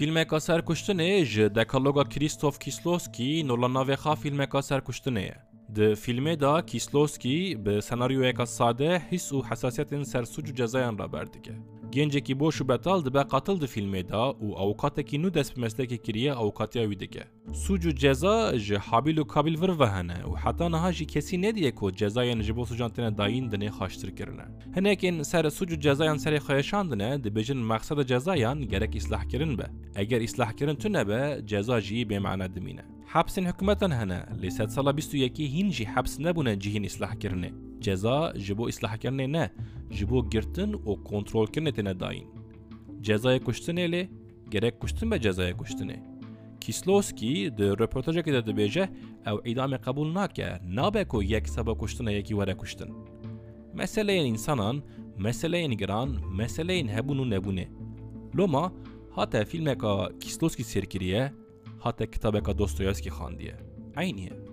Fîlmeka serkuştinê ji dekaloga Krîstof Kîslowskî nolanavêxa fîlmeka serkuştinê ye. Di fîlmê da Kîslowskî bi senaryoyeka sade his û hesasiyetên ser suc û cezayan raberdike. Gencekî boş û betal dibe qatil di fîlmê da û awqatekî nû dest bi kiriye awqatiya wî dike. Suc û ceza ji Habil û Kabil vir ve hene û heta niha jî kesî nediye ku cezayên ji bo sucan têne dayîn dinê xaştir kirine. Hinekên ser suc û cezayan serê xweşandine dibêjin meqseda cezayan gerek îslahkirin be. Eger îslahkirin tu nebe ceza jî bêmane dimîne. Hepsên hikûmetan hene lê sed sala bîst û yekî hîn jî heps nebûne cihîn îslahkirinê. Ceza ji bo îslahkirinê ne, ji bo girtin û kontrolkirinê têne dayîn. Cezayê kuştinê lê gerek kuştin be cezayê kuştinê. Kîslowskî di röportajekê de dibêje ew îdamê qebûl nake nabe ku yek seba kuştina yekî were kuştin. Meseleyên însanan, meseleyên giran, meseleyên hebûn û nebûnê. Loma hate fîlmeka Kîslowskî sêrkiriye, hate kitabeka Dostoyevskî xandiye. Aynî ye.